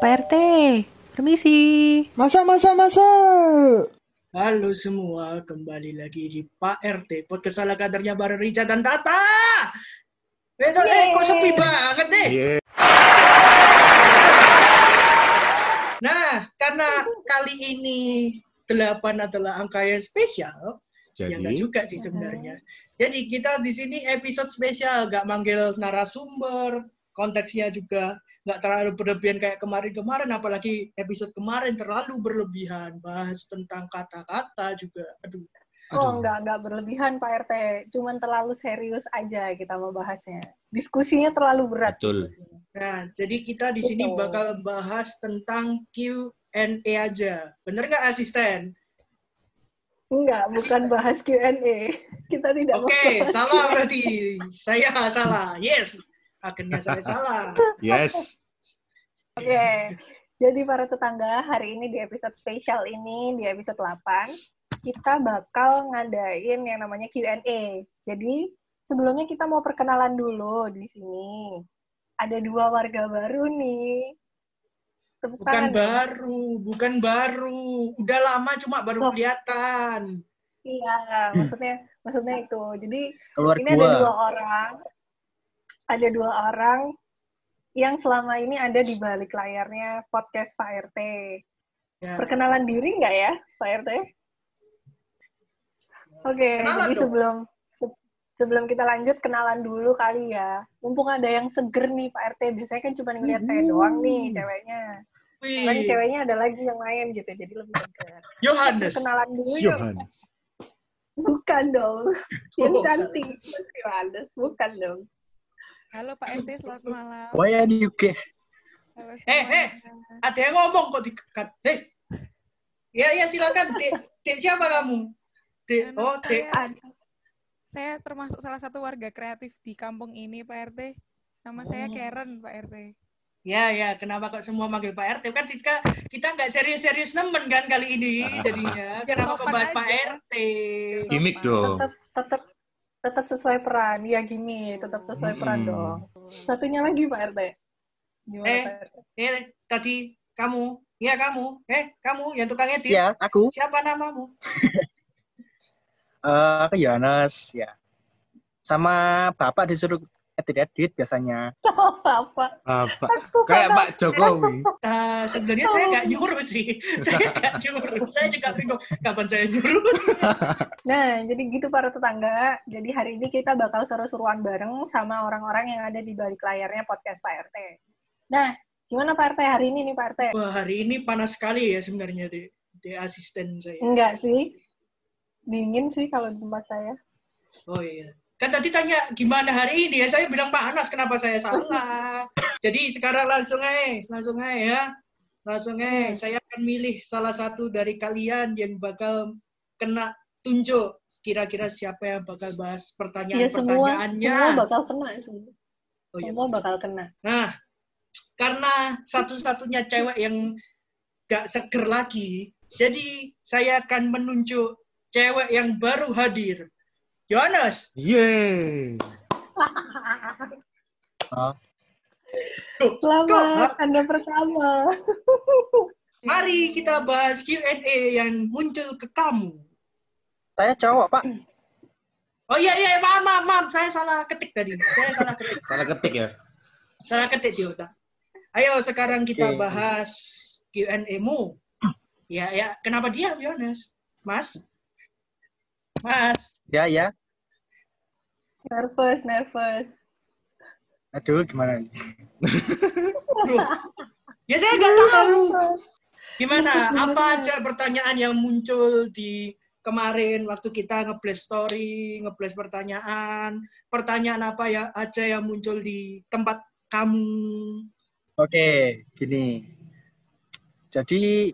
Pak RT, permisi. Masa, masa, masa. Halo semua, kembali lagi di Pak RT, podcast salah kadernya bareng Rica dan Tata. Betul, eh, kok sepi banget deh. Iya. Nah, karena kali ini 8 adalah angka yang spesial, ya enggak Jadi, juga sih sebenarnya. Jadi kita di sini episode spesial, nggak manggil narasumber, konteksnya juga nggak terlalu berlebihan kayak kemarin-kemarin, apalagi episode kemarin terlalu berlebihan, bahas tentang kata-kata juga. Aduh, Oh, enggak, enggak berlebihan Pak RT. Cuman terlalu serius aja kita mau bahasnya. Diskusinya terlalu berat. Betul. diskusinya. Nah, jadi kita di sini Betul. bakal bahas tentang Q&A aja. Bener nggak asisten? Enggak, bukan bahas Q&A. Kita tidak Oke, bahas salah berarti. Saya salah. Yes. Akhirnya saya salah. yes. Oke. Jadi para tetangga, hari ini di episode spesial ini, di episode 8, kita bakal ngadain yang namanya Q&A. Jadi, sebelumnya kita mau perkenalan dulu di sini. Ada dua warga baru nih. Tepuk Bukan tangan baru, bukan baru. Udah lama cuma baru Loh. kelihatan. Iya, maksudnya maksudnya itu. Jadi Keluar ini ada dua orang, ada dua orang yang selama ini ada di balik layarnya podcast Pak RT. Ya. Perkenalan diri nggak ya, Pak RT? Oke, Kenalan jadi sebelum se- sebelum kita lanjut kenalan dulu kali ya. Mumpung ada yang seger nih Pak RT, biasanya kan cuma ngeliat saya doang nih ceweknya. Wih, ceweknya ada lagi yang lain gitu, jadi lebih seger. Johannes. Kenalan dulu yuk. Johannes. Bukan dong. Yang Oh, cantik. Mas Yohanes. Bukan dong. Halo Pak RT, selamat malam. Waya di UK. Halo Eh, eh. Ada yang ngomong kok dikat. Hei. Ya, ya silakan. Dek, siapa kamu? Dek, oh, Dek. saya, saya termasuk salah satu warga kreatif di kampung ini, Pak RT. Nama saya Oh. Karen, Pak RT. Ya, ya. Kenapa kok semua manggil Pak RT? Kan kita kita nggak serius-serius nemen kan kali ini jadinya. Biar Kenapa kok bahas aja. Pak RT? Gimik dong. Tetap tetap tetap sesuai peran. Ya gini, tetap sesuai peran Hmm. dong. Satunya lagi Pak RT. Gimana Eh. Pak RT? Eh, tadi kamu. Ya, kamu. Eh, kamu yang tukang edit. Ya, aku, Siapa namamu? eh aku Yohanes, ya. Sama bapak disuruh edit-edit biasanya. Apa? Apa? Aku Kayak Pak Jokowi. Eh, sebenarnya saya nggak nyuruh sih. saya nggak nyuruh. Saya juga bingung kapan saya nyuruh. Nah, jadi gitu para tetangga. Jadi hari ini kita bakal seru-seruan bareng sama orang-orang yang ada di balik layarnya podcast Pak RT. Nah, gimana Pak RT hari ini nih Pak RT? Wah, hari ini panas sekali ya sebenarnya di, di asisten saya. Enggak sih. Dingin sih kalau di tempat saya. Oh iya. Kan tadi tanya gimana hari ini ya, saya bilang panas, kenapa saya salah? Jadi sekarang langsung aja, langsung aja ya. Langsung aja, saya akan milih salah satu dari kalian yang bakal kena tunjuk. Kira-kira siapa yang bakal bahas Iya semua, pertanyaan-pertanyaannya. semua bakal kena sih. Oh, iya. Semua bakal kena. Nah, karena satu-satunya cewek yang gak seger lagi, jadi saya akan menunjuk cewek yang baru hadir. Yohanes. Yeay. Tuh, Selamat, kok- Anda pertama. Mari kita bahas Q&A yang muncul ke kamu. saya cowok, Pak. Oh iya iya maaf maaf maaf saya salah ketik tadi. Saya salah ketik. Salah ketik ya. Salah ketik di otak. Ayo sekarang kita Oke. bahas Q&A-mu. Ya ya kenapa dia Yohanes? Mas? Mas, Ya, ya. Nervous, nervous. Aduh, gimana nih? Ya saya nggak tahu. Nervous. Gimana? Apa aja pertanyaan yang muncul di kemarin waktu kita nge-blast story, nge-blast pertanyaan, pertanyaan apa ya aja yang muncul di tempat kamu? Oke, gini. Jadi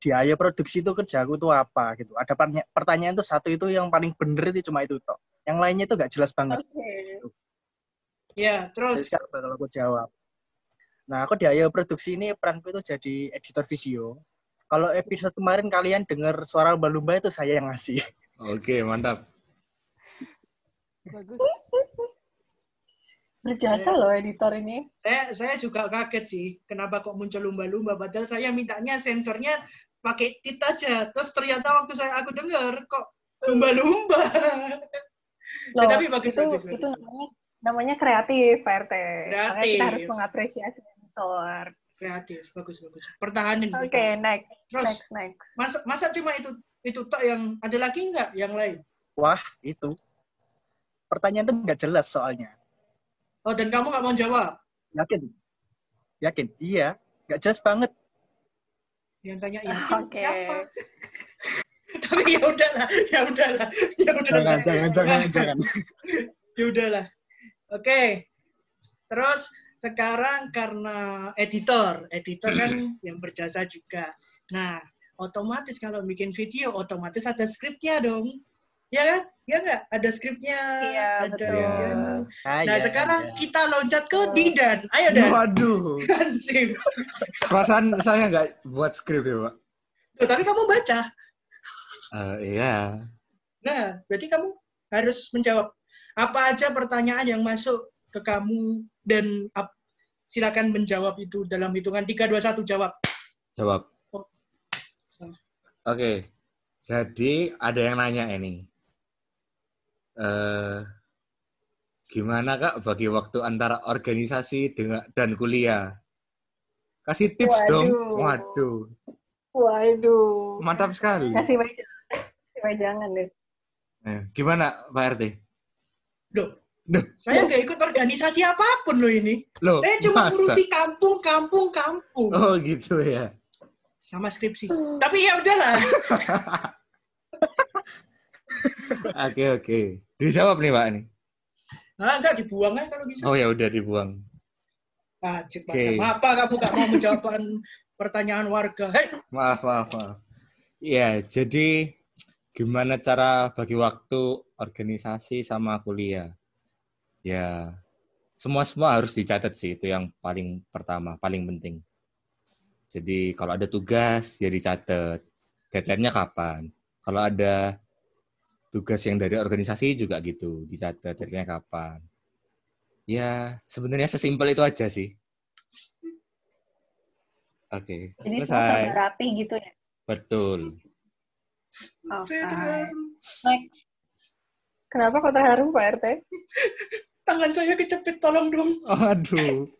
di Ayo Produksi itu kerjaku tuh apa gitu. Ada pertanya- pertanyaan tuh satu itu yang paling bener itu cuma itu toh. Yang lainnya itu nggak jelas banget. Oke. Ya, Jadi terus sekarang bakal aku jawab. Nah, aku di Ayo Produksi ini peranku itu jadi editor video. Kalau episode kemarin kalian dengar suara lumba-lumba itu saya yang ngasih. Oke, mantap. Bagus. Berjasa loh editor ini. Saya saya juga kaget sih, kenapa kok muncul lumba-lumba padahal saya mintanya sensornya pakai tit aja. Terus ternyata waktu saya aku dengar kok lumba-lumba. Loh, Ya, tapi bagus, itu, bagus, itu bagus. namanya namanya kreatif, Pak RT. Makanya Kreatif. kita harus mengapresiasi editor. Kreatif, bagus bagus. Pertahanin. Oke, pertahanin. next, Terus next, next. masa masa cuma itu itu tok yang ada lagi nggak yang lain? Wah, itu. Pertanyaan itu nggak jelas soalnya. Oh dan kamu nggak mau jawab? Yakin? Yakin? Iya. Nggak jelas banget. Yang tanya yakin Oke. siapa? Tapi ya udahlah, ya udahlah, ya udahlah. Jangan, jangan, jangan, jangan. ya udahlah. Oke. Terus sekarang karena editor, editor kan yang berjasa juga. Nah, otomatis kalau bikin video, otomatis ada skripnya dong. Ya kan? Ya nggak? Ada skripnya. Iya, ada. betul. Ah, Nah, iya, sekarang iya. kita loncat ke Didan. Ayo, Dan. Waduh. Perasaan saya nggak buat skrip ya, Pak. Tuh, tapi kamu baca. Eh, iya. Nah, berarti kamu harus menjawab apa aja pertanyaan yang masuk ke kamu dan ap- silakan menjawab itu dalam hitungan 3 2 1 jawab. Jawab. Oh. Oke. Jadi ada yang nanya ini. Eh gimana Kak bagi waktu antara organisasi dengan dan kuliah? Kasih tips dong. Waduh. Waduh. Waduh. Mantap sekali. Kasih wejangan. Kasih wejangan deh. Eh, gimana Pak RT? Loh, Duh, saya nggak ikut organisasi apa pun loh ini. loh, Saya cuma masa? ngurusi kampung, kampung, kampung Oh gitu ya. sama skripsi. Tapi ya udahlah. Oke oke. Dijawab nih Pak nih. Nah, enggak dibuang aja kalau bisa. Oh ya udah dibuang. Ah, Oke. macam apa kamu nggak mau menjawab pertanyaan warga? Hei, Maaf maaf maaf. Iya jadi gimana cara bagi waktu organisasi sama kuliah? Ya semua semua harus dicatat sih itu yang paling pertama paling penting. Jadi kalau ada tugas ya dicatat. Deadline-nya kapan? Kalau ada tugas yang dari organisasi juga gitu, dicatat deadline-nya kapan. Ya, sebenarnya sesimpel itu aja sih. Oke, Jadi semua selesai. serba rapi gitu ya. Betul. Oke. Federer. Next. Kenapa kok terharu Pak RT? tangan saya kejepit, tolong dong. Aduh,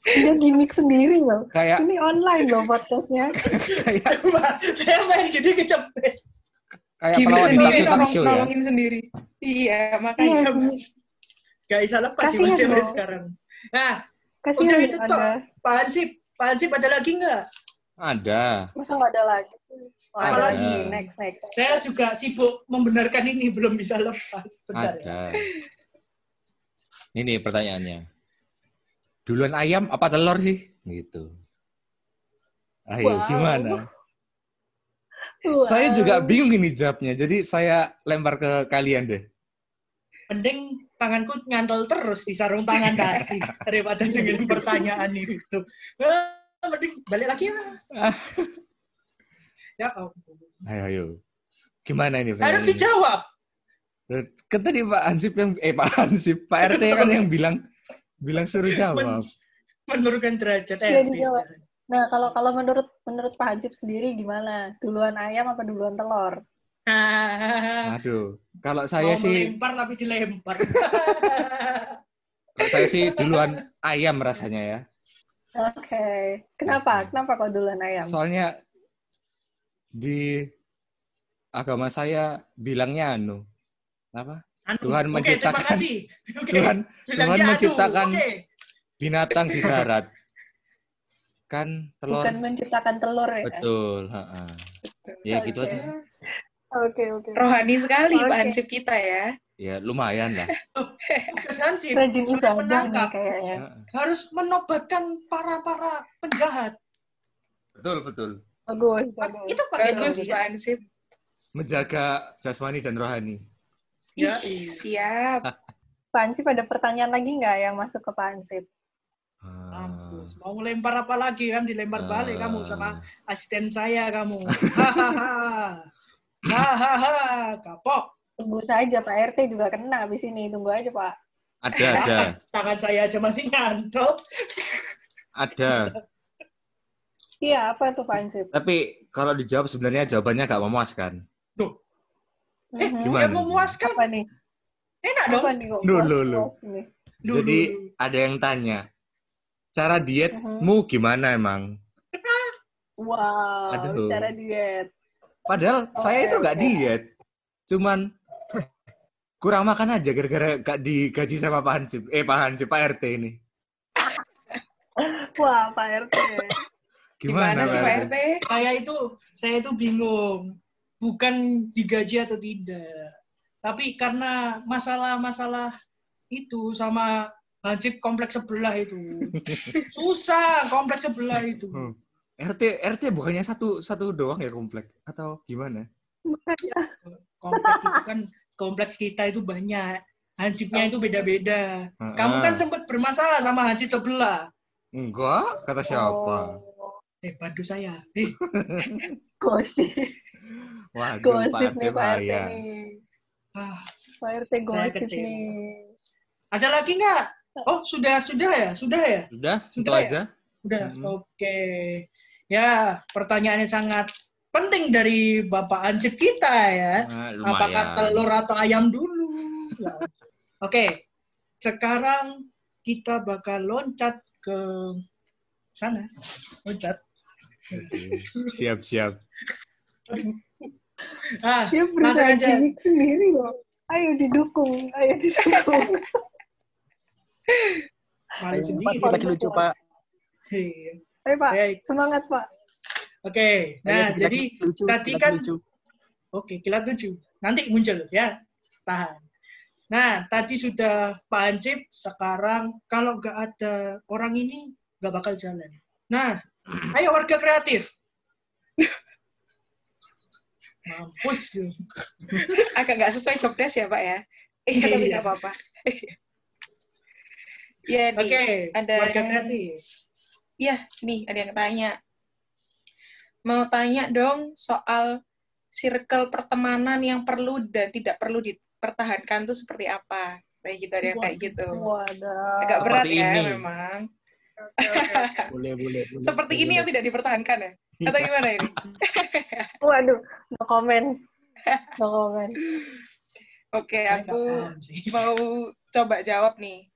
Dia gimmick sendiri loh. kayak Ini online loh podcastnya. kayak saya main gini kejepit. kayak di sendiri, nolong, show ya. nolongin sendiri. Iya, Iya, makanya. gimmick. Gak bisa lepas sih Mas sekarang. Nah, Kasihan udah itu Anda. toh. Pak Hansip, Pak Hansip ada lagi nggak? Ada. Masa nggak ada lagi? Oh, ada lagi. Next, next. Saya juga sibuk membenarkan ini, belum bisa lepas. Bentar ya. Ada. Ini pertanyaannya. Duluan ayam apa telur sih? Gitu. Ayo, Wow. gimana? Wow. Saya juga bingung ini jawabnya. Jadi saya lempar ke kalian deh. Mending tanganku nyantol terus di sarung tangan tadi daripada dengan pertanyaan itu. Ah, mending balik lagi ya. ya ampun. Ayo, ayo. Gimana ini? Harus dijawab. Kan tadi Pak Hansip yang eh Pak Hansip, Pak RT kan yang bilang bilang suruh jawab. Menurunkan derajat. Dijawab. Nah, kalau kalau menurut menurut Pak Hansip sendiri gimana? Duluan ayam apa duluan telur? Ah, Aduh, kalau saya mau sih melempar tapi dilempar. kalau saya sih duluan ayam rasanya ya. Oke. Kenapa? Kenapa kok duluan ayam? Soalnya di agama saya bilangnya anu. Apa? Anu, Tuhan oke, menciptakan- terima kasih. Oke, Tuhan Tuhan anu, menciptakan oke. binatang di darat. Kan telur Bukan menciptakan telur ya? betul, ha-ha. Ya gitu aja sih. Oke, oke. Rohani sekali Oke. Pak Hansip kita ya. Ya lumayan lah. Tugas Hansip Rajin nih penangkap kayaknya. Harus menobatkan para-para penjahat. Betul, betul. Bagus, bagus. Itu pakai Bagus daun, Pak? Hansip. Menjaga jasmani dan rohani. Ya, Siap. Pak Hansip ada pertanyaan lagi nggak yang masuk ke Pak Hansip? Ah. Mampus. Mau ngelempar apa lagi kan dilempar balik Ah. kamu sama asisten saya kamu. Hahaha. Kapok. Tunggu saja Pak RT juga kena habis ini. Tunggu aja Pak. Ada, ada, Tangan saya aja masih nyantol. ada. Iya, apa tuh Pak Ansip? Tapi kalau dijawab sebenarnya jawabannya gak memuaskan. Eh, Mhm. gimana sih? memuaskan. Apa nih? Enak dong. Apa nih kok? Duh, Jadi duh, duh. ada yang tanya, cara dietmu gimana emang? Wow, Aduh. cara diet. Padahal saya itu Oke, gak oke. diet. Cuman kurang makan aja gara-gara gak digaji sama Pak Hansip. Eh, Pak Hansip, Pak RT ini. Wah, Pak RT. Gimana, sih Pak Pak RT? RT? saya itu saya itu bingung bukan digaji atau tidak tapi karena masalah-masalah itu sama hansip kompleks sebelah itu susah kompleks sebelah itu Hmm. RT RT bukannya satu satu doang ya komplek atau gimana? kompleks itu kan kompleks kita itu banyak hansipnya itu beda-beda kamu kan Ah. sempat bermasalah sama hansip sebelah enggak kata siapa? Oh, eh bantu saya eh gosip. Waduh, Gosip Pak RT nih Pak RT bahaya. nih. ah, Pak RT gosip nih. ada lagi nggak oh sudah sudah ya sudah ya Sudah, itu Sudah ya? aja. Udah, Mhm. oke. Ya, pertanyaannya sangat penting dari Bapak Ansip kita ya. Nah, Apakah telur atau ayam dulu? Ya. Oke, sekarang kita bakal loncat ke sana. Loncat. Oke. Siap, siap. Ah, Dia langsung berusaha aja. gimmick sendiri loh. Ayo didukung, ayo didukung. Ayo, sendiri. Lagi lucu, Pak. Iya. Ayo Pak, Saya, semangat Pak. oke. Nah, Ayo, jadi lucu, tadi kan lucu. Oke, kilat lucu. Nanti muncul ya. Tahan. Nah, tadi sudah Pak Hansip, sekarang kalau nggak ada orang ini, nggak bakal jalan. Nah, ayo warga kreatif. Mampus. Agak nggak sesuai job desk ya Pak ya? Iya, tapi Iya. nggak apa-apa. Iya. Oke, ada warga kreatif. Iya, nih ada yang tanya. Mau tanya dong soal circle pertemanan yang perlu dan tidak perlu dipertahankan tuh seperti apa? Kayak gitu, ada yang kayak gitu. Wadah. Agak berat Seperti ya ini. memang. Boleh, boleh, boleh. Seperti ini yang tidak dipertahankan ya? Atau gimana ini? Waduh, no comment. No comment. Oke, nggak aku mau coba jawab nih.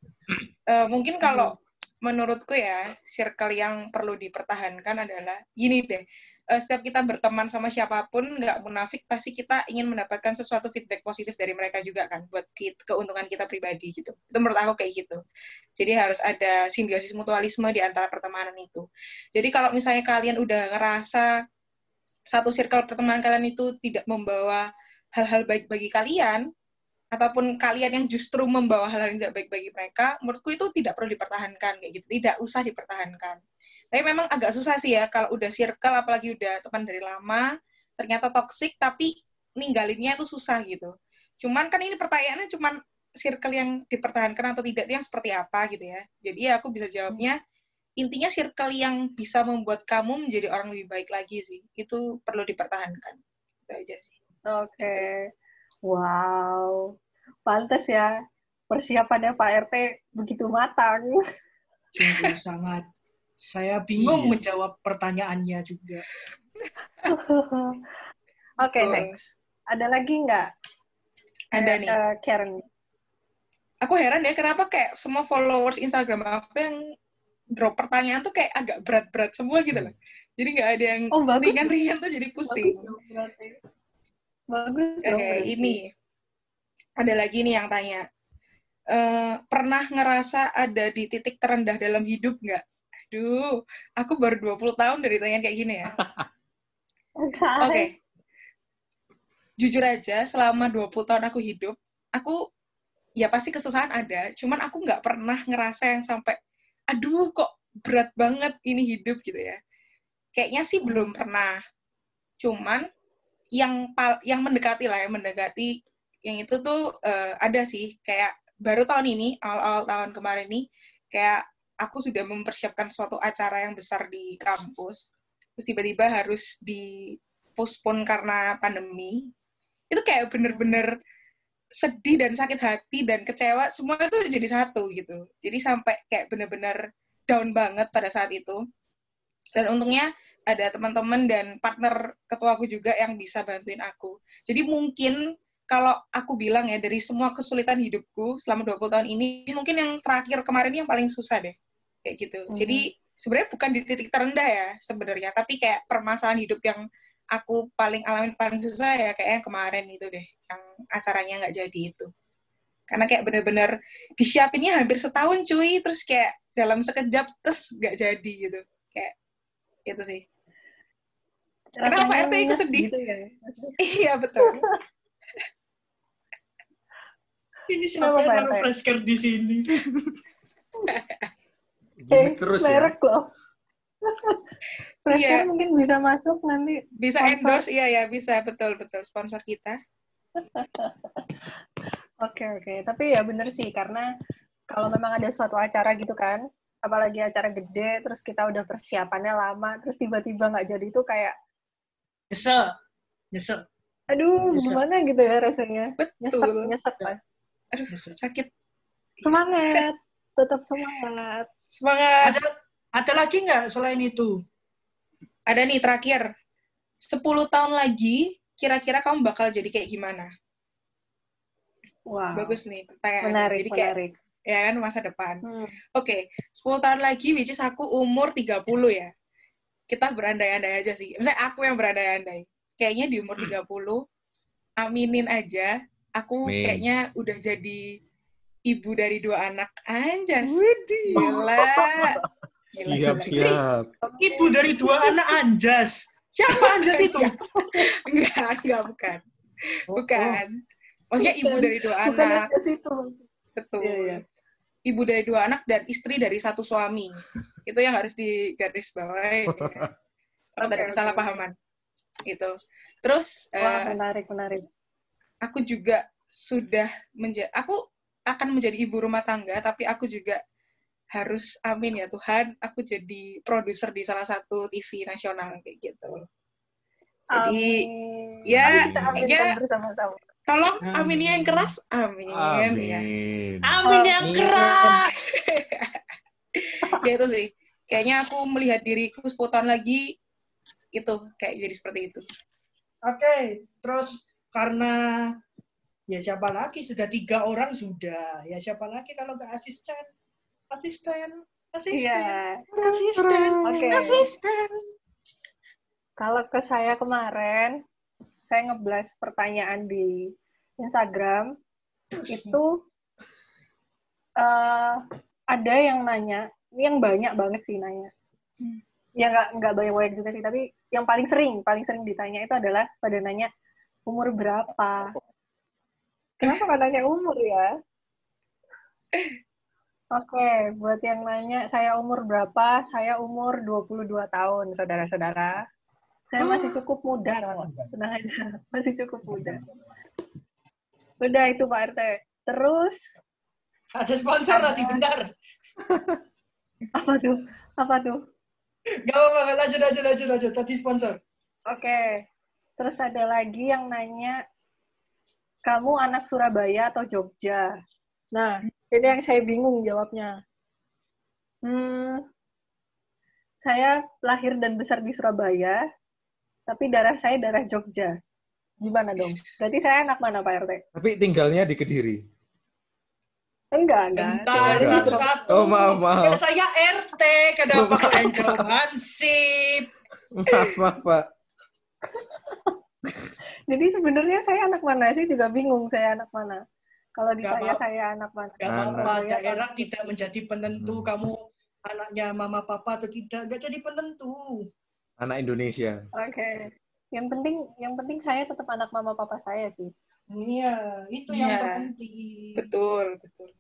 Eh, mungkin kalau menurutku ya, circle yang perlu dipertahankan adalah gini deh. eh, setiap kita berteman sama siapa pun, nggak munafik, pasti kita ingin mendapatkan sesuatu feedback positif dari mereka juga kan, buat keuntungan kita pribadi gitu. Itu menurut aku kayak gitu. Jadi harus ada simbiosis mutualisme di antara pertemanan itu. Jadi kalau misalnya kalian udah ngerasa satu circle pertemanan kalian itu tidak membawa hal-hal baik bagi kalian, ataupun kalian yang justru membawa hal-hal yang tidak baik bagi mereka, menurutku itu tidak perlu dipertahankan kayak gitu, tidak usah dipertahankan. Tapi memang agak susah sih ya kalau udah circle, apalagi udah teman dari lama, ternyata toksik tapi ninggalinnya itu susah gitu. Cuman kan ini pertanyaannya cuman circle yang dipertahankan atau tidak itu yang seperti apa gitu ya. Jadi ya aku bisa jawabnya intinya circle yang bisa membuat kamu menjadi orang lebih baik lagi sih. Itu perlu dipertahankan. Itu aja sih. Oke. Wow. Pantes ya. Persiapannya Pak RT begitu matang. Sungguh sangat. Saya bingung Iya. menjawab pertanyaannya juga. Oke, Betul. next. Ada lagi nggak? Ada nih. Eh, Karen. aku heran ya kenapa kayak semua followers Instagram aku yang drop pertanyaan tuh kayak agak berat-berat semua gitu loh. Jadi nggak ada yang Oh, bagus. ringan-ringan tuh jadi pusing. Bagus berarti. Bagus dong Oke, ini ada lagi nih yang tanya. Eh, pernah ngerasa ada di titik terendah dalam hidup nggak? Aduh, aku baru 20 tahun dari tanya kayak gini ya. Oke. Jujur aja, selama 20 tahun aku hidup, aku ya pasti kesusahan ada, cuman aku nggak pernah ngerasa yang sampai, aduh kok berat banget ini hidup gitu ya. Kayaknya sih belum pernah. Cuman yang pal- yang mendekati lah, yang mendekati yang itu tuh eh, ada sih kayak baru tahun ini, awal-awal tahun kemarin nih, kayak aku sudah mempersiapkan suatu acara yang besar di kampus, terus tiba-tiba harus di postpone karena pandemi, itu kayak bener-bener sedih dan sakit hati dan kecewa semua itu jadi satu gitu. Jadi sampai kayak bener-bener down banget pada saat itu. Dan untungnya ada teman-teman dan partner ketuaku juga yang bisa bantuin aku. Jadi mungkin kalau aku bilang ya dari semua kesulitan hidupku selama 20 tahun ini, mungkin yang terakhir kemarin ini yang paling susah deh. Kayak gitu. Hmm. Jadi sebenarnya bukan di titik terendah ya sebenarnya, tapi kayak permasalahan hidup yang aku paling alamin paling susah ya kayak yang kemarin itu deh yang acaranya nggak jadi itu karena kayak bener-bener disiapinnya hampir setahun cuy terus kayak dalam sekejap terus nggak jadi gitu kayak itu sih Kenapa Rasanya RT ikut sedih? gitu ya. iya betul Ini siapa yang Pak naruh RT? flashcard di sini? Gini Eh, terus ya. merek loh. Iya. mungkin bisa masuk nanti. bisa Sponsor. endorse iya ya bisa betul betul sponsor kita Oke oke, tapi ya bener sih karena kalau memang ada suatu acara gitu kan, apalagi acara gede, terus kita udah persiapannya lama, terus tiba-tiba nggak jadi itu kayak, Nyesel. Nyesel. aduh Bisa. gimana gitu ya rasanya, nyesek betul nyesek mas. Aduh sakit Semangat, tetap semangat. semangat Ada ada lagi nggak selain itu? ada nih terakhir 10 tahun lagi kira-kira kamu bakal jadi kayak gimana Wow. bagus nih pertanyaan Menarik, jadi kayak menarik. ya kan masa depan Hmm. Oke, 10 tahun lagi, which is aku umur 30 ya. Kita berandai-andai aja sih. Misalnya aku yang berandai-andai. Kayaknya di umur 30, aminin aja. Aku Amin. kayaknya udah jadi ibu dari dua anak. Anjas. Widih. Gila. Siap, gila. siap. Ibu dari dua anak Anjas. Siapa Anjas itu? Enggak, enggak, bukan. Bukan. Maksudnya ibu dari dua Bukan anak. ke situ. Betul. Iya, iya. Ibu dari dua anak dan istri dari satu suami. Itu yang harus digarisbawahi. ya. Kalau ada kesalahpahaman. Gitu. Terus Wah, eh, menarik, menarik. Aku juga sudah menjadi aku akan menjadi ibu rumah tangga tapi aku juga harus amin ya Tuhan aku jadi produser di salah satu TV nasional kayak gitu. Jadi Amin. ya, aminkan ya. bersama-sama. tolong Amin. aminnya yang keras amin, ya. Amin. Amin yang Amin. keras. ya itu sih kayaknya aku melihat diriku 10 tahun lagi itu kayak jadi seperti itu Oke, terus karena ya siapa lagi sudah tiga orang sudah ya siapa lagi kalau nggak asisten asisten asisten Iya. asisten Oke. asisten Kalau ke saya kemarin, saya ngeblas pertanyaan di Instagram, itu eh ada yang nanya, ini yang banyak banget sih nanya. Ya nggak nggak banyak-banyak juga sih, tapi yang paling sering, paling sering ditanya itu adalah pada nanya umur berapa. Kenapa nggak nanya umur ya? Oke, buat yang nanya saya umur berapa? Saya umur 22 tahun, saudara-saudara. Saya masih cukup muda, tenang aja. Masih cukup muda. Udah itu Pak RT. Terus, ada sponsor nanti bentar apa tuh? Apa tuh? nggak apa-apa lanjut lanjut lanjut lanjut tadi sponsor Oke. Terus ada lagi yang nanya, kamu anak Surabaya atau Jogja? Nah, ini yang saya bingung jawabnya. Hmm, saya lahir dan besar di Surabaya, tapi darah saya darah Jogja. Gimana dong? Berarti saya anak mana, Pak RT? Tapi tinggalnya di Kediri. Enggak, enggak. bentar satu-satu Oh, maaf, maaf. Saya RT kenapa kalian jawab hansip Maaf, maaf, Pak. Jadi sebenarnya saya anak mana sih juga bingung saya anak mana. Kalau di Nggak saya apa- saya anak mana. Gak apa-apa, daerah atau- tidak menjadi penentu Hmm. kamu anaknya mama papa atau tidak, gak jadi penentu. Anak Indonesia. Oke. Yang penting yang penting saya tetap anak mama papa saya sih. Iya, itu yang Iya. terpenting. betul betul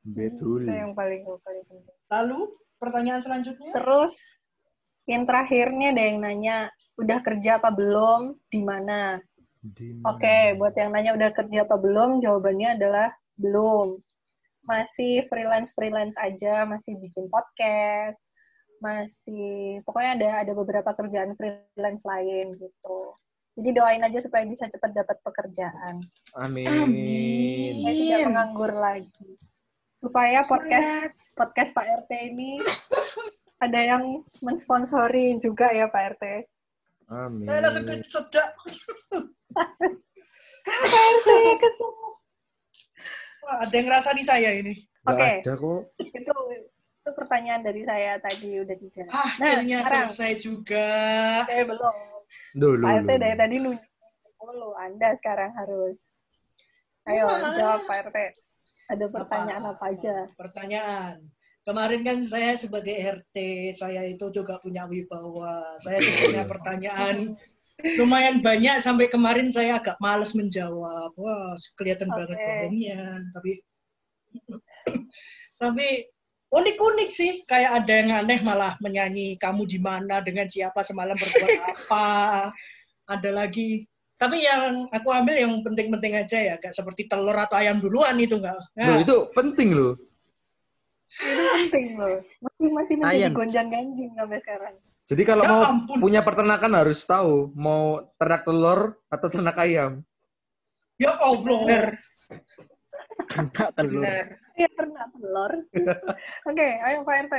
Betul. Itu yang paling paling penting. Lalu pertanyaan selanjutnya? Terus yang terakhirnya ada yang nanya udah kerja apa belum, di mana? Di Oke, buat yang nanya udah kerja apa belum, jawabannya adalah belum. Masih freelance-freelance aja, masih bikin podcast, masih pokoknya ada ada beberapa kerjaan freelance lain gitu. Jadi doain aja supaya bisa cepat dapat pekerjaan. Amin. Supaya tidak Amin. menganggur lagi. Supaya podcast Semangat. podcast Pak RT ini ada yang mensponsori juga ya Pak RT. Amin. Saya langsung kesedak. Pak RT kesel. Wah, ada yang ngerasa di saya ini. Oke. ada kok. Itu itu pertanyaan dari saya tadi udah tiga. Ah, Nah, akhirnya sekarang. selesai juga. Saya belum. Dulu. Pak RT dari tadi nunjuk dulu. Anda sekarang harus. Ayo Wah. jawab Pak RT. Ada pertanyaan apa, aja? Pertanyaan. Kemarin kan saya sebagai RT, saya itu juga punya wibawa. Saya punya pertanyaan lumayan banyak sampai kemarin saya agak males menjawab. Wah, kelihatan banget Oke. bohongnya. Tapi tapi unik-unik sih. Kayak ada yang aneh malah menyanyi kamu di mana dengan siapa semalam berbuat apa. Ada lagi. Tapi yang aku ambil yang penting-penting aja ya, gak seperti telur atau ayam duluan itu enggak. Loh, itu penting loh. Itu penting loh. Masih masih menjadi gonjang ganjing sampai sekarang. Jadi kalau Ya mau ampun. punya peternakan harus tahu mau ternak telur atau ternak ayam. Ya Allah. Kena telur. Iya ternak telur. Oke, ayo Pak RT.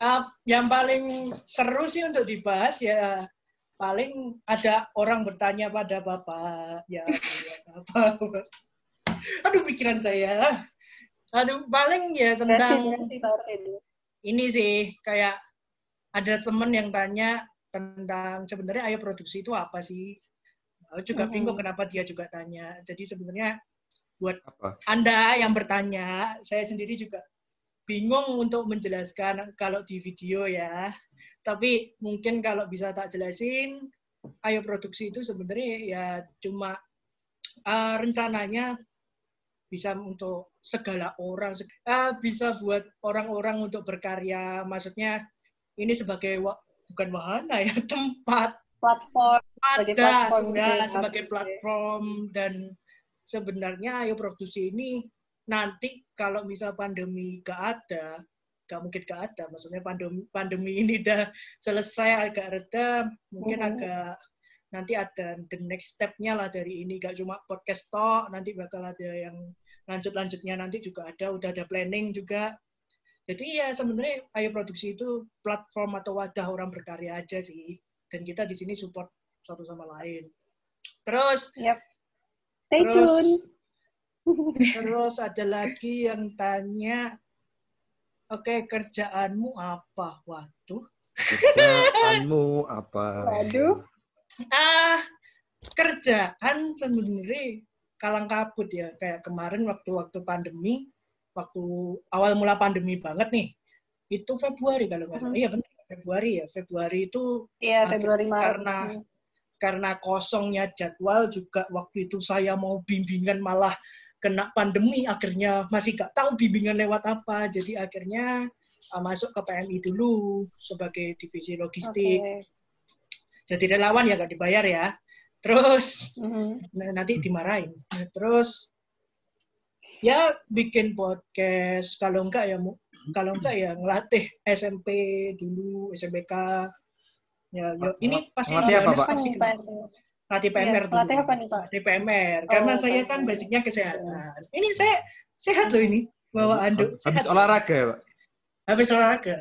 Uh, yang paling seru sih untuk dibahas ya paling ada orang bertanya pada bapak ya buat apa aduh pikiran saya aduh paling ya Terima tentang dulu. ini sih kayak ada temen yang tanya tentang sebenarnya ayo produksi itu apa sih aku juga Mhm. bingung kenapa dia juga tanya jadi sebenarnya buat Apa? anda yang bertanya, saya sendiri juga bingung untuk menjelaskan kalau di video ya. Tapi mungkin kalau bisa tak jelasin, ayo produksi itu sebenarnya ya cuma uh, rencananya bisa untuk segala orang, uh, bisa buat orang-orang untuk berkarya. Maksudnya ini sebagai wa- bukan wahana ya, tempat Platform. Sebagai ada platform ya, gitu ya, sebagai Oke. platform dan sebenarnya ayo produksi ini nanti kalau misal pandemi gak ada gak mungkin gak ada maksudnya pandemi pandemi ini udah selesai agak reda mungkin Mhm. agak nanti ada the next stepnya lah dari ini gak cuma podcast talk nanti bakal ada yang lanjut lanjutnya nanti juga ada udah ada planning juga jadi ya sebenarnya ayo produksi itu platform atau wadah orang berkarya aja sih dan kita di sini support satu sama lain terus Yap. Stay Terus- tune. Terus ada lagi yang tanya, oke kerjaanmu apa? Waduh. Kerjaanmu apa? Waduh. Ah, kerjaan sebenarnya kalang kabut ya. Kayak kemarin waktu-waktu pandemi, waktu awal mula pandemi banget nih, itu Februari kalau nggak salah. Mhm. Iya benar, Februari ya. Februari itu Iya, Februari Maret. karena- karena kosongnya jadwal juga waktu itu saya mau bimbingan malah kena pandemi akhirnya masih gak tahu bimbingan lewat apa jadi akhirnya uh, masuk ke PMI dulu sebagai divisi logistik jadi relawan ya gak dibayar ya terus Mhm. nah, nanti dimarahin Nah, terus ya bikin podcast kalau enggak ya mu- kalau enggak ya ngelatih SMP dulu SMPK ya, ya ini pasti Ngelatih apa, Pak? pasti? Latih PMR dulu. Latih apa nih, Pak? Latih PMR. Karena Oh, saya PMR. kan basicnya kesehatan. Ini saya sehat loh ini. Bawa anduk. Habis Sehat. olahraga ya, Pak? Habis olahraga.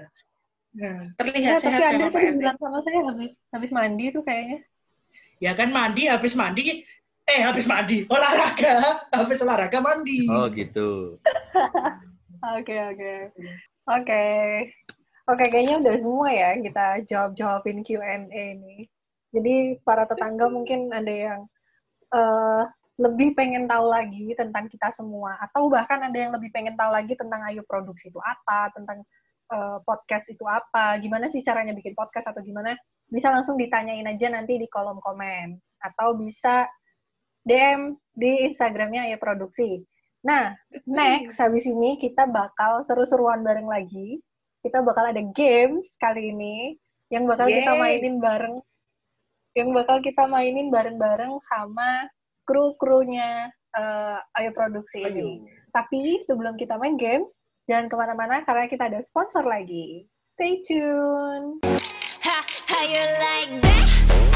Nah, Terlihat Ya, tapi sehat Anda memang Pak tadi RT. bilang sama saya habis habis mandi tuh kayaknya. Ya kan mandi, habis mandi. Eh, habis mandi. Olahraga. Habis olahraga mandi. Oh gitu. Oke, oke. Oke. Oke, kayaknya udah semua ya kita jawab-jawabin Q&A ini. Jadi para tetangga mungkin ada yang eh, lebih pengen tahu lagi tentang kita semua atau bahkan ada yang lebih pengen tahu lagi tentang ayo produksi itu apa, tentang eh, podcast itu apa, gimana sih caranya bikin podcast atau gimana? Bisa langsung ditanyain aja nanti di kolom komen atau bisa DM di Instagramnya ayo produksi. Nah, next habis ini kita bakal seru-seruan bareng lagi. Kita bakal ada games kali ini yang bakal kita Yeay. mainin bareng yang bakal kita mainin bareng-bareng sama kru-krunya eh, Ayo Produksi ini. Tapi sebelum kita main games, jangan ke mana-mana karena kita ada sponsor lagi. Stay tune! How you like that?